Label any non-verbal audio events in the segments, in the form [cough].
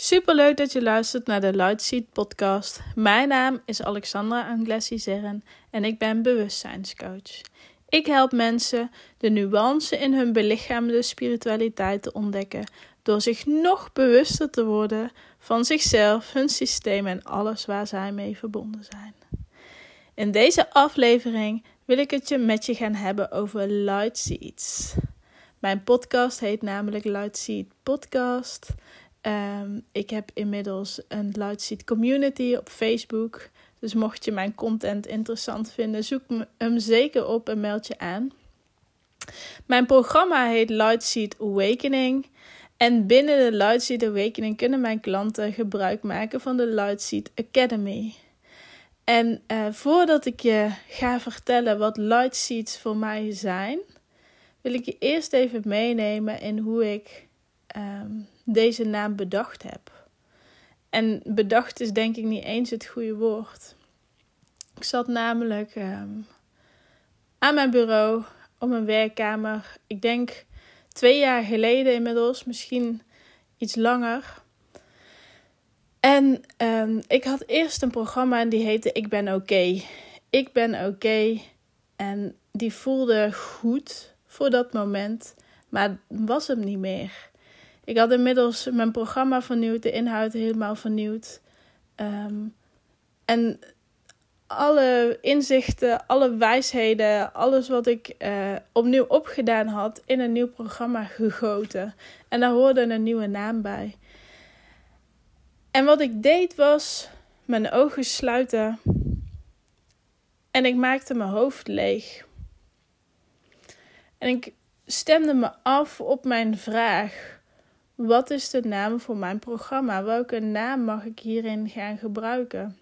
Superleuk dat je luistert naar de Lightseed podcast. Mijn naam is Alexandra Anglessi Zerren en ik ben bewustzijnscoach. Ik help mensen de nuance in hun belichamde spiritualiteit te ontdekken door zich nog bewuster te worden van zichzelf, hun systeem en alles waar zij mee verbonden zijn. In deze aflevering wil ik het je met je gaan hebben over Lightseeds. Mijn podcast heet namelijk Lightseed Podcast. Um, ik heb inmiddels een Lightseed community op Facebook. Dus mocht je mijn content interessant vinden, zoek hem zeker op en meld je aan. Mijn programma heet Lightseed Awakening. En binnen de Lightseed Awakening kunnen mijn klanten gebruik maken van de Lightseed Academy. En uh, voordat ik je ga vertellen wat Lightseeds voor mij zijn, wil ik je eerst even meenemen in hoe ik um, deze naam bedacht heb. En bedacht is denk ik niet eens het goede woord. Ik zat namelijk um, aan mijn bureau op mijn werkkamer. Ik denk twee jaar geleden inmiddels, misschien iets langer. En um, ik had eerst een programma en die heette Ik ben oké. Ik ben oké. En die voelde goed voor dat moment, maar was hem niet meer. Ik had inmiddels mijn programma vernieuwd, de inhoud helemaal vernieuwd. Um, en alle inzichten, alle wijsheden, alles wat ik uh, opnieuw opgedaan had, in een nieuw programma gegoten. En daar hoorde een nieuwe naam bij. En wat ik deed was mijn ogen sluiten en ik maakte mijn hoofd leeg. En ik stemde me af op mijn vraag. Wat is de naam voor mijn programma? Welke naam mag ik hierin gaan gebruiken?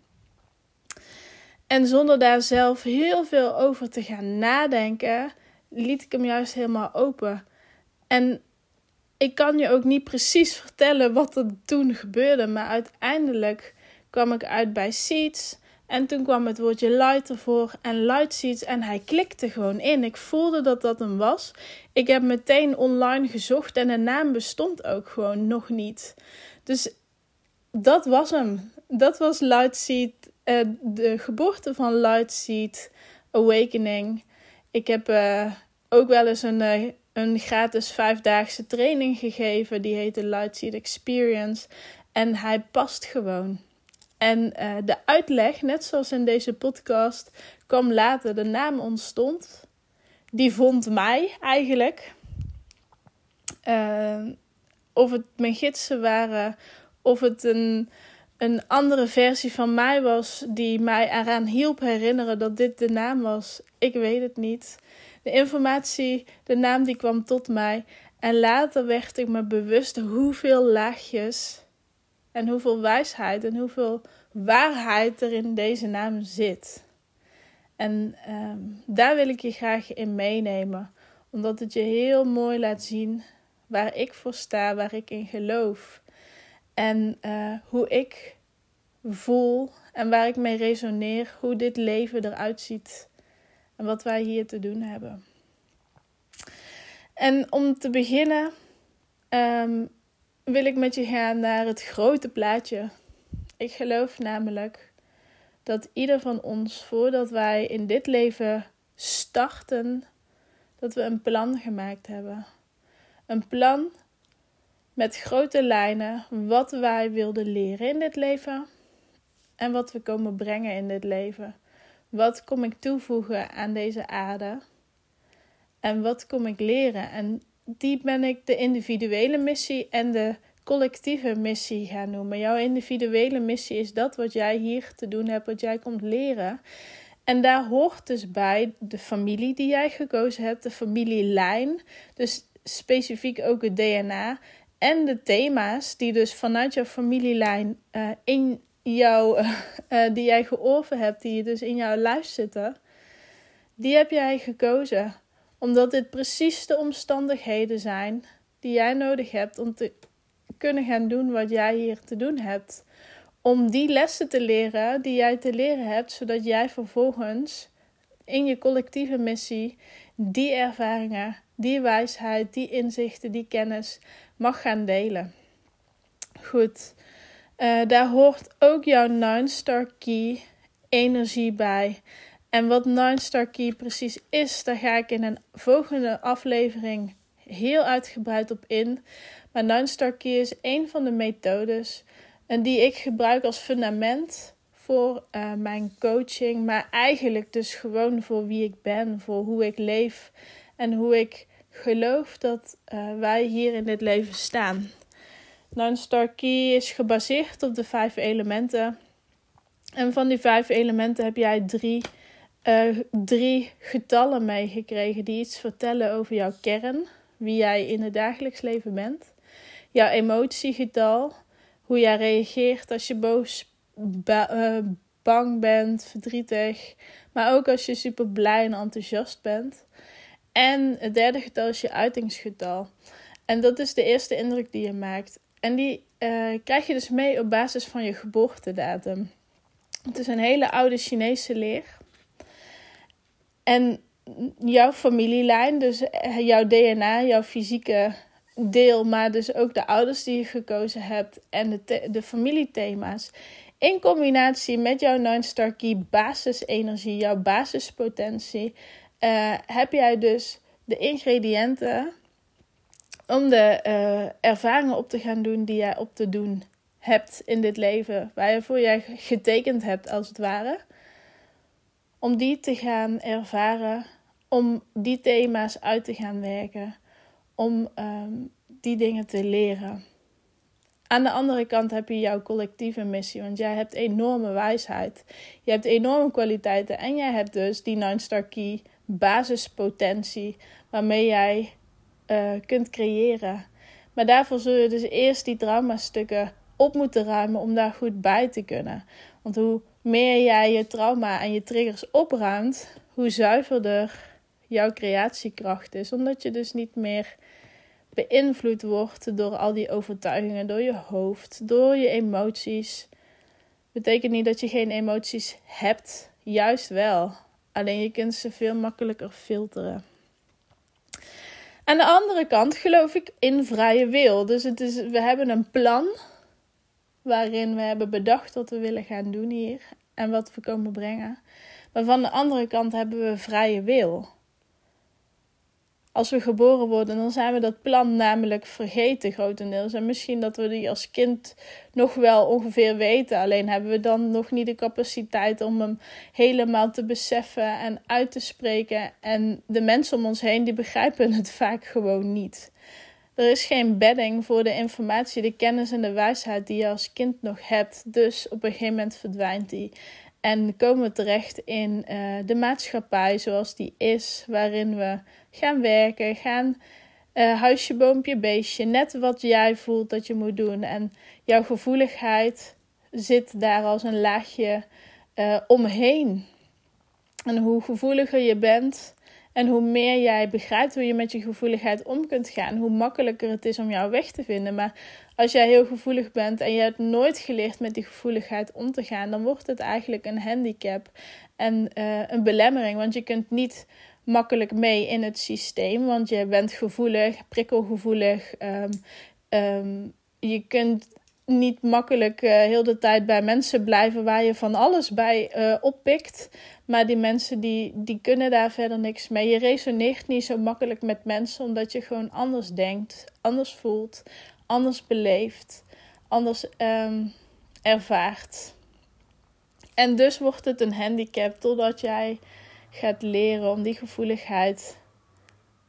En zonder daar zelf heel veel over te gaan nadenken, liet ik hem juist helemaal open. En ik kan je ook niet precies vertellen wat er toen gebeurde, maar uiteindelijk kwam ik uit bij Seeds. En toen kwam het woordje light ervoor en light seeds en hij klikte gewoon in. Ik voelde dat dat hem was. Ik heb meteen online gezocht en de naam bestond ook gewoon nog niet. Dus dat was hem. Dat was Lightseed, uh, de geboorte van Lightseed Awakening. Ik heb uh, ook wel eens een, uh, een gratis vijfdaagse training gegeven. Die heette Lightseed Experience. En hij past gewoon. En uh, de uitleg, net zoals in deze podcast, kwam later. De naam ontstond. Die vond mij eigenlijk. Uh, of het mijn gidsen waren, of het een, een andere versie van mij was die mij eraan hielp herinneren dat dit de naam was. Ik weet het niet. De informatie, de naam die kwam tot mij. En later werd ik me bewust hoeveel laagjes en hoeveel wijsheid en hoeveel waarheid er in deze naam zit. En um, daar wil ik je graag in meenemen, omdat het je heel mooi laat zien waar ik voor sta, waar ik in geloof. En uh, hoe ik voel en waar ik mee resoneer, hoe dit leven eruit ziet en wat wij hier te doen hebben. En om te beginnen um, wil ik met je gaan naar het grote plaatje. Ik geloof namelijk dat ieder van ons, voordat wij in dit leven starten, dat we een plan gemaakt hebben. Een plan met grote lijnen wat wij wilden leren in dit leven en wat we komen brengen in dit leven. Wat kom ik toevoegen aan deze aarde en wat kom ik leren? En die ben ik de individuele missie en de collectieve missie gaan noemen. Jouw individuele missie is dat wat jij hier te doen hebt, wat jij komt leren. En daar hoort dus bij de familie die jij gekozen hebt, de familielijn. Dus specifiek ook het DNA. En de thema's die dus vanuit jouw familielijn uh, in jou, uh, [laughs] uh, die jij georven hebt, die dus in jouw lijf zitten. Die heb jij gekozen. Omdat dit precies de omstandigheden zijn die jij nodig hebt om te kunnen gaan doen wat jij hier te doen hebt. Om die lessen te leren die jij te leren hebt, zodat jij vervolgens in je collectieve missie die ervaringen, die wijsheid, die inzichten, die kennis mag gaan delen. Goed. Uh, daar hoort ook jouw Nine Star Key energie bij. En wat Nine Star Key precies is, daar ga ik in een volgende aflevering heel uitgebreid op in. Maar Nine Star Key is een van de methodes en die ik gebruik als fundament voor uh, mijn coaching, maar eigenlijk dus gewoon voor wie ik ben, voor hoe ik leef en hoe ik geloof dat uh, wij hier in dit leven staan. Nine Star Key is gebaseerd op de vijf elementen. En van die vijf elementen heb jij drie, uh, drie getallen meegekregen die iets vertellen over jouw kern, wie jij in het dagelijks leven bent. Jouw emotiegetal, hoe jij reageert als je boos, uh, bang bent, verdrietig, maar ook als je super blij en enthousiast bent. En het derde getal is je uitingsgetal. En dat is de eerste indruk die je maakt. En die uh, krijg je dus mee op basis van je geboortedatum. Het is een hele oude Chinese leer. En jouw familielijn, dus eh, jouw DNA, jouw fysieke deel, maar dus ook de ouders die je gekozen hebt en de, de familiethema's. In combinatie met jouw Nine Star Key basisenergie, jouw basispotentie, uh, heb jij dus de ingrediënten om de uh, ervaringen op te gaan doen die jij op te doen hebt in dit leven, waarvoor jij getekend hebt als het ware, om die te gaan ervaren, om die thema's uit te gaan werken, om um, die dingen te leren. Aan de andere kant heb je jouw collectieve missie, want jij hebt enorme wijsheid. Je hebt enorme kwaliteiten en jij hebt dus die Nine Star Key basispotentie waarmee jij uh, kunt creëren. Maar daarvoor zul je dus eerst die traumastukken op moeten ruimen om daar goed bij te kunnen. Want hoe meer jij je trauma en je triggers opruimt, hoe zuiverder jouw creatiekracht is. Omdat je dus niet meer beïnvloed wordt door al die overtuigingen, door je hoofd, door je emoties. Betekent niet dat je geen emoties hebt, juist wel. Alleen je kunt ze veel makkelijker filteren. Aan de andere kant geloof ik in vrije wil. Dus het is, we hebben een plan waarin we hebben bedacht wat we willen gaan doen hier en wat we komen brengen. Maar van de andere kant hebben we vrije wil als we geboren worden, dan zijn we dat plan namelijk vergeten grotendeels. En misschien dat we die als kind nog wel ongeveer weten. Alleen hebben we dan nog niet de capaciteit om hem helemaal te beseffen en uit te spreken. En de mensen om ons heen, die begrijpen het [laughs] vaak gewoon niet. Er is geen bedding voor de informatie, de kennis en de wijsheid die je als kind nog hebt. Dus op een gegeven moment verdwijnt die. En komen we terecht in uh, de maatschappij zoals die is, waarin we gaan werken, gaan uh, huisje, boompje, beestje, net wat jij voelt dat je moet doen. En jouw gevoeligheid zit daar als een laagje uh, omheen. En hoe gevoeliger je bent en hoe meer jij begrijpt hoe je met je gevoeligheid om kunt gaan, hoe makkelijker het is om jou weg te vinden. Maar als jij heel gevoelig bent en je hebt nooit geleerd met die gevoeligheid om te gaan, dan wordt het eigenlijk een handicap en uh, een belemmering. Want je kunt niet makkelijk mee in het systeem, want je bent gevoelig, prikkelgevoelig. Um, um, je kunt niet makkelijk uh, heel de tijd bij mensen blijven waar je van alles bij uh, oppikt. Maar die mensen die, die kunnen daar verder niks mee. Je resoneert niet zo makkelijk met mensen omdat je gewoon anders denkt, anders voelt, anders beleeft, anders um, ervaart. En dus wordt het een handicap totdat jij gaat leren om die gevoeligheid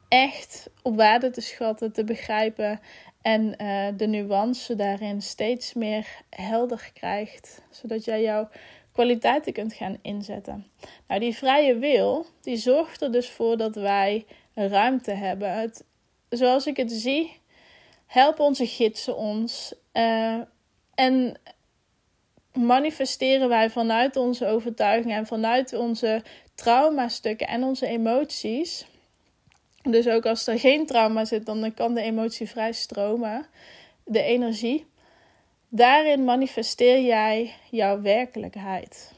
echt op waarde te schatten, te begrijpen en uh, de nuance daarin steeds meer helder krijgt, zodat jij jouw kwaliteiten kunt gaan inzetten. Nou, die vrije wil, die zorgt er dus voor dat wij ruimte hebben. Het, zoals ik het zie, helpen onze gidsen ons uh, en manifesteren wij vanuit onze overtuiging en vanuit onze traumastukken en onze emoties. Dus ook als er geen trauma zit, dan kan de emotie vrij stromen, de energie. Daarin manifesteer jij jouw werkelijkheid.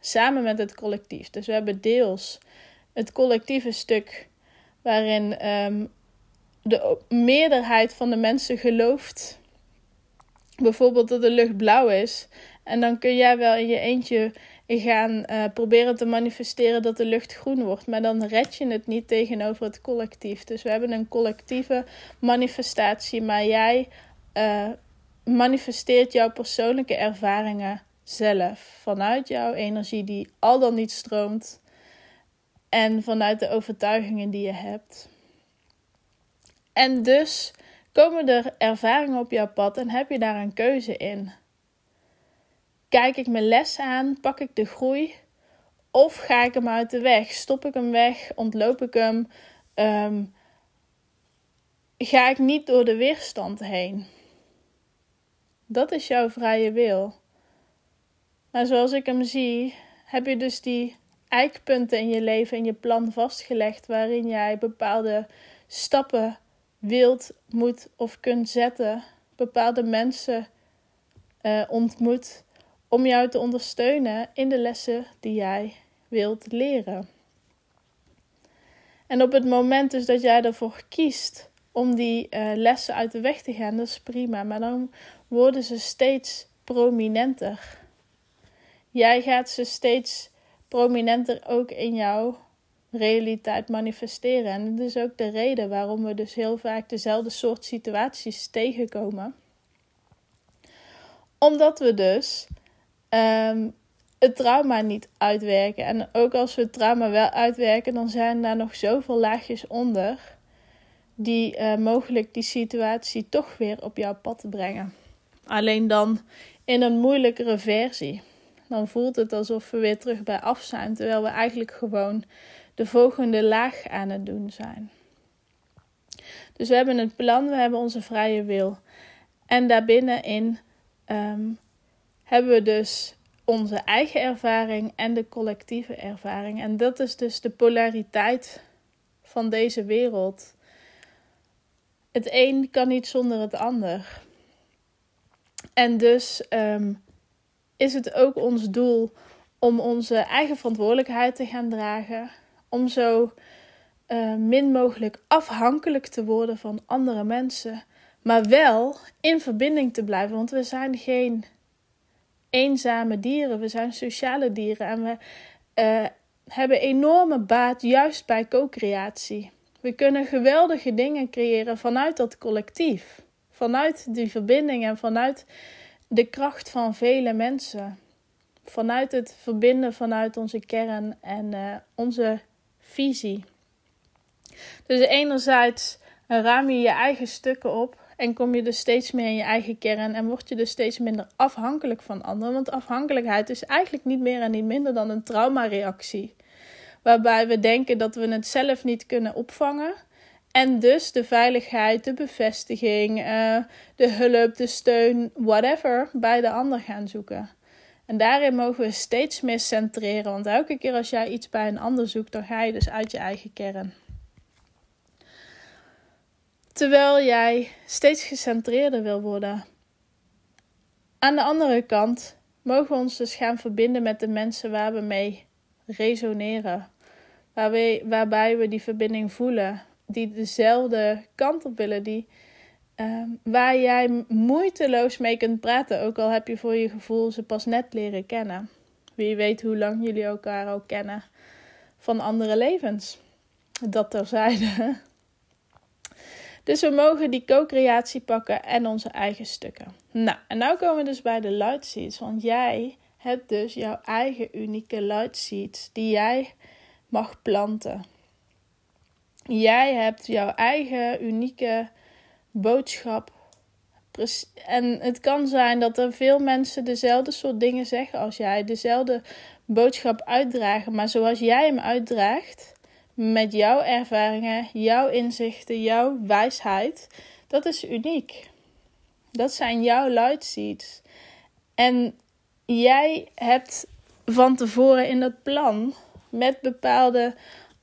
Samen met het collectief. Dus we hebben deels het collectieve stuk waarin um, de meerderheid van de mensen gelooft bijvoorbeeld dat de lucht blauw is. En dan kun jij wel in je eentje gaan uh, proberen te manifesteren dat de lucht groen wordt. Maar dan red je het niet tegenover het collectief. Dus we hebben een collectieve manifestatie. Maar jij uh, manifesteert jouw persoonlijke ervaringen zelf. Vanuit jouw energie die al dan niet stroomt. En vanuit de overtuigingen die je hebt. En dus komen er ervaringen op jouw pad en heb je daar een keuze in. Kijk ik mijn les aan, pak ik de groei of ga ik hem uit de weg? Stop ik hem weg? Ontloop ik hem? Ehm, ga ik niet door de weerstand heen? Dat is jouw vrije wil. Maar zoals ik hem zie, heb je dus die eikpunten in je leven, in je plan vastgelegd, waarin jij bepaalde stappen wilt, moet of kunt zetten, bepaalde mensen uh, ontmoet om jou te ondersteunen in de lessen die jij wilt leren. En op het moment dus dat jij ervoor kiest om die uh, lessen uit de weg te gaan, dat is prima, maar dan worden ze steeds prominenter. Jij gaat ze steeds prominenter ook in jouw realiteit manifesteren. En dat is ook de reden waarom we dus heel vaak dezelfde soort situaties tegenkomen. Omdat we dus um, het trauma niet uitwerken. En ook als we het trauma wel uitwerken, dan zijn daar nog zoveel laagjes onder. Die uh, mogelijk die situatie toch weer op jouw pad te brengen. Alleen dan in een moeilijkere versie. Dan voelt het alsof we weer terug bij af zijn, terwijl we eigenlijk gewoon de volgende laag aan het doen zijn. Dus we hebben het plan, we hebben onze vrije wil. En daarbinnenin um, hebben we dus onze eigen ervaring en de collectieve ervaring. En dat is dus de polariteit van deze wereld. Het een kan niet zonder het ander. En dus ehm, is het ook ons doel om onze eigen verantwoordelijkheid te gaan dragen. Om zo uh, min mogelijk afhankelijk te worden van andere mensen. Maar wel in verbinding te blijven. Want we zijn geen eenzame dieren. We zijn sociale dieren. En we uh, hebben enorme baat juist bij co-creatie. We kunnen geweldige dingen creëren vanuit dat collectief. Vanuit die verbinding en vanuit de kracht van vele mensen. Vanuit het verbinden vanuit onze kern en uh, onze visie. Dus enerzijds ruim je je eigen stukken op en kom je dus steeds meer in je eigen kern en word je dus steeds minder afhankelijk van anderen. Want afhankelijkheid is eigenlijk niet meer en niet minder dan een traumareactie. Waarbij we denken dat we het zelf niet kunnen opvangen. En dus de veiligheid, de bevestiging, uh, de hulp, de steun, whatever, bij de ander gaan zoeken. En daarin mogen we steeds meer centreren. Want elke keer als jij iets bij een ander zoekt, dan ga je dus uit je eigen kern. Terwijl jij steeds gecentreerder wil worden. Aan de andere kant mogen we ons dus gaan verbinden met de mensen waar we mee resoneren. Waarbij we die verbinding voelen. Die dezelfde kant op willen. Die, uh, waar jij moeiteloos mee kunt praten. Ook al heb je voor je gevoel ze pas net leren kennen. Wie weet hoe lang jullie elkaar ook kennen van andere levens. Dat terzijde. Dus we mogen die co-creatie pakken en onze eigen stukken. Nou, en nu komen we dus bij de light seeds. Want jij hebt dus jouw eigen unieke light seeds die jij mag planten. Jij hebt jouw eigen unieke boodschap. En het kan zijn dat er veel mensen dezelfde soort dingen zeggen als jij, dezelfde boodschap uitdragen. Maar zoals jij hem uitdraagt, met jouw ervaringen, jouw inzichten, jouw wijsheid. Dat is uniek. Dat zijn jouw light seeds. En jij hebt van tevoren in dat plan met bepaalde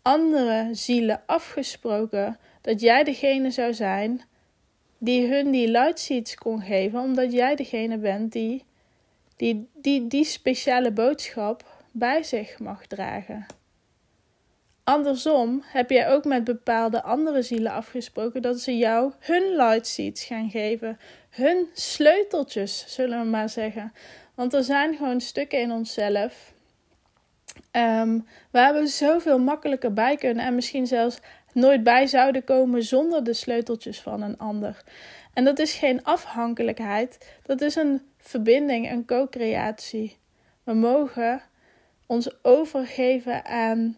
andere zielen afgesproken dat jij degene zou zijn die hun die light seeds kon geven, omdat jij degene bent die die, die, die speciale boodschap bij zich mag dragen. Andersom heb jij ook met bepaalde andere zielen afgesproken dat ze jou hun light seeds gaan geven, hun sleuteltjes, zullen we maar zeggen. Want er zijn gewoon stukken in onszelf um, waar we zoveel makkelijker bij kunnen en misschien zelfs nooit bij zouden komen zonder de sleuteltjes van een ander. En dat is geen afhankelijkheid, dat is een verbinding, een co-creatie. We mogen ons overgeven aan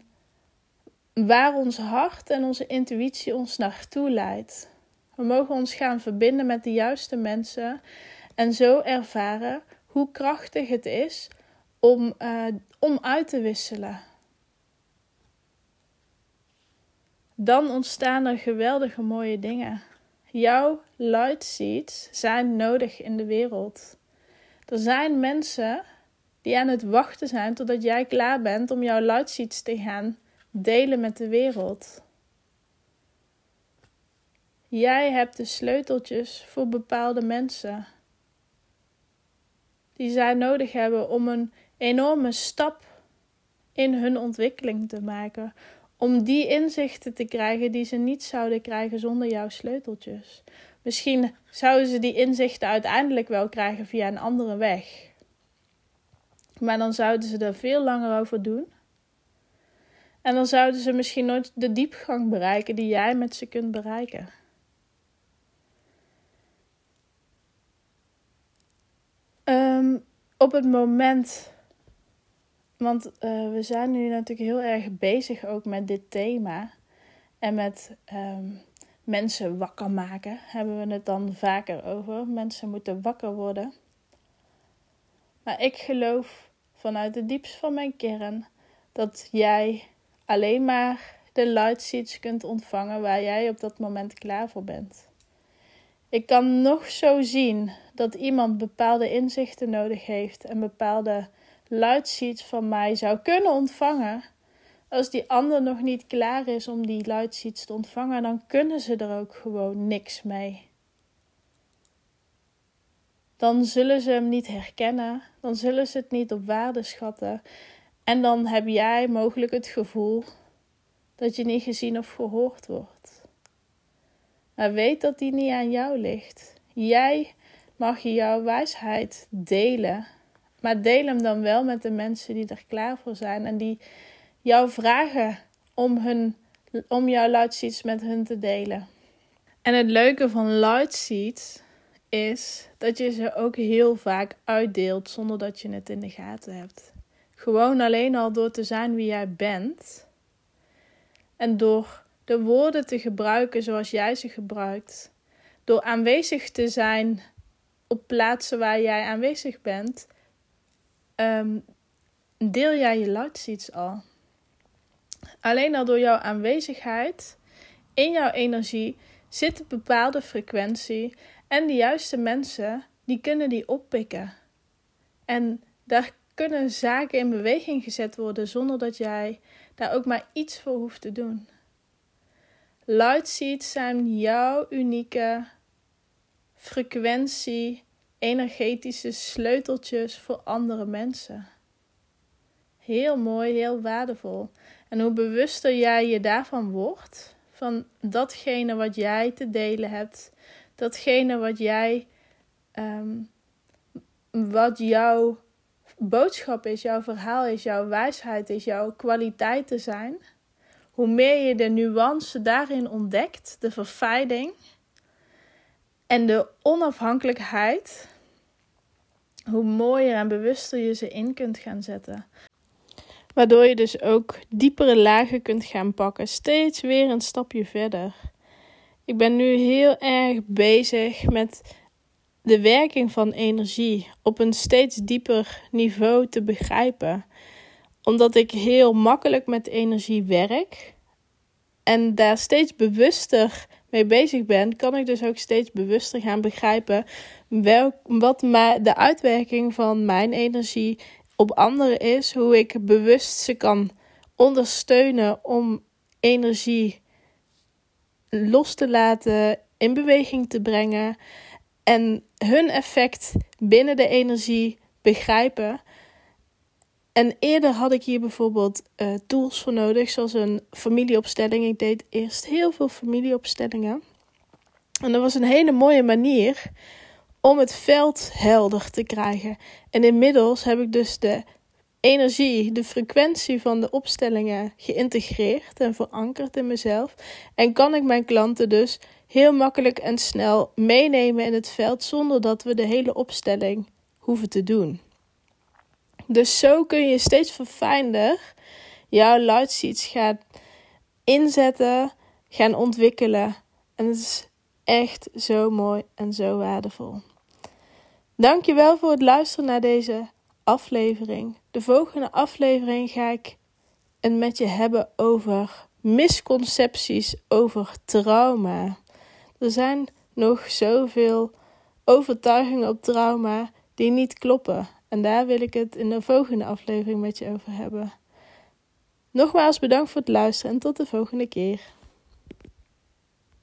waar ons hart en onze intuïtie ons naartoe leidt. We mogen ons gaan verbinden met de juiste mensen en zo ervaren hoe krachtig het is om, uh, om uit te wisselen. Dan ontstaan er geweldige mooie dingen. Jouw light seeds zijn nodig in de wereld. Er zijn mensen die aan het wachten zijn totdat jij klaar bent om jouw light seeds te gaan delen met de wereld. Jij hebt de sleuteltjes voor bepaalde mensen die zij nodig hebben om een enorme stap in hun ontwikkeling te maken. Om die inzichten te krijgen die ze niet zouden krijgen zonder jouw sleuteltjes. Misschien zouden ze die inzichten uiteindelijk wel krijgen via een andere weg. Maar dan zouden ze er veel langer over doen. En dan zouden ze misschien nooit de diepgang bereiken die jij met ze kunt bereiken. Um, op het moment, want uh, we zijn nu natuurlijk heel erg bezig ook met dit thema en met um, mensen wakker maken, hebben we het dan vaker over. Mensen moeten wakker worden. Maar ik geloof vanuit de diepst van mijn kern dat jij alleen maar de light kunt ontvangen waar jij op dat moment klaar voor bent. Ik kan nog zo zien dat iemand bepaalde inzichten nodig heeft en bepaalde luidseeds van mij zou kunnen ontvangen. Als die ander nog niet klaar is om die luidseeds te ontvangen, dan kunnen ze er ook gewoon niks mee. Dan zullen ze hem niet herkennen, dan zullen ze het niet op waarde schatten. En dan heb jij mogelijk het gevoel dat je niet gezien of gehoord wordt. Maar weet dat die niet aan jou ligt. Jij mag jouw wijsheid delen. Maar deel hem dan wel met de mensen die er klaar voor zijn en die jou vragen om, hun, om jouw Lightseeds met hun te delen. En het leuke van Lightseeds is dat je ze ook heel vaak uitdeelt zonder dat je het in de gaten hebt. Gewoon alleen al door te zijn wie jij bent en door de woorden te gebruiken zoals jij ze gebruikt. Door aanwezig te zijn op plaatsen waar jij aanwezig bent, um, deel jij je lightseeds al. Alleen al door jouw aanwezigheid in jouw energie zit een bepaalde frequentie en de juiste mensen die kunnen die oppikken. En daar kunnen zaken in beweging gezet worden zonder dat jij daar ook maar iets voor hoeft te doen. Lightseeds zijn jouw unieke frequentie, energetische sleuteltjes voor andere mensen. Heel mooi, heel waardevol. En hoe bewuster jij je daarvan wordt, van datgene wat jij te delen hebt, datgene wat jij, um, wat jouw boodschap is, jouw verhaal is, jouw wijsheid is, jouw kwaliteiten zijn, hoe meer je de nuance daarin ontdekt, de verfijning en de onafhankelijkheid, hoe mooier en bewuster je ze in kunt gaan zetten. Waardoor je dus ook diepere lagen kunt gaan pakken, steeds weer een stapje verder. Ik ben nu heel erg bezig met de werking van energie op een steeds dieper niveau te begrijpen. Omdat ik heel makkelijk met energie werk en daar steeds bewuster mee bezig ben, kan ik dus ook steeds bewuster gaan begrijpen welk, wat de uitwerking van mijn energie op anderen is. Hoe ik bewust ze kan ondersteunen om energie los te laten, in beweging te brengen en hun effect binnen de energie begrijpen. En eerder had ik hier bijvoorbeeld uh, tools voor nodig, zoals een familieopstelling. Ik deed eerst heel veel familieopstellingen. En dat was een hele mooie manier om het veld helder te krijgen. En inmiddels heb ik dus de energie, de frequentie van de opstellingen geïntegreerd en verankerd in mezelf. En kan ik mijn klanten dus heel makkelijk en snel meenemen in het veld zonder dat we de hele opstelling hoeven te doen. Dus zo kun je steeds verfijnder jouw seeds gaan inzetten, gaan ontwikkelen. En het is echt zo mooi en zo waardevol. Dankjewel voor het luisteren naar deze aflevering. De volgende aflevering ga ik het met je hebben over misconcepties over trauma. Er zijn nog zoveel overtuigingen op trauma die niet kloppen. En daar wil ik het in de volgende aflevering met je over hebben. Nogmaals bedankt voor het luisteren en tot de volgende keer.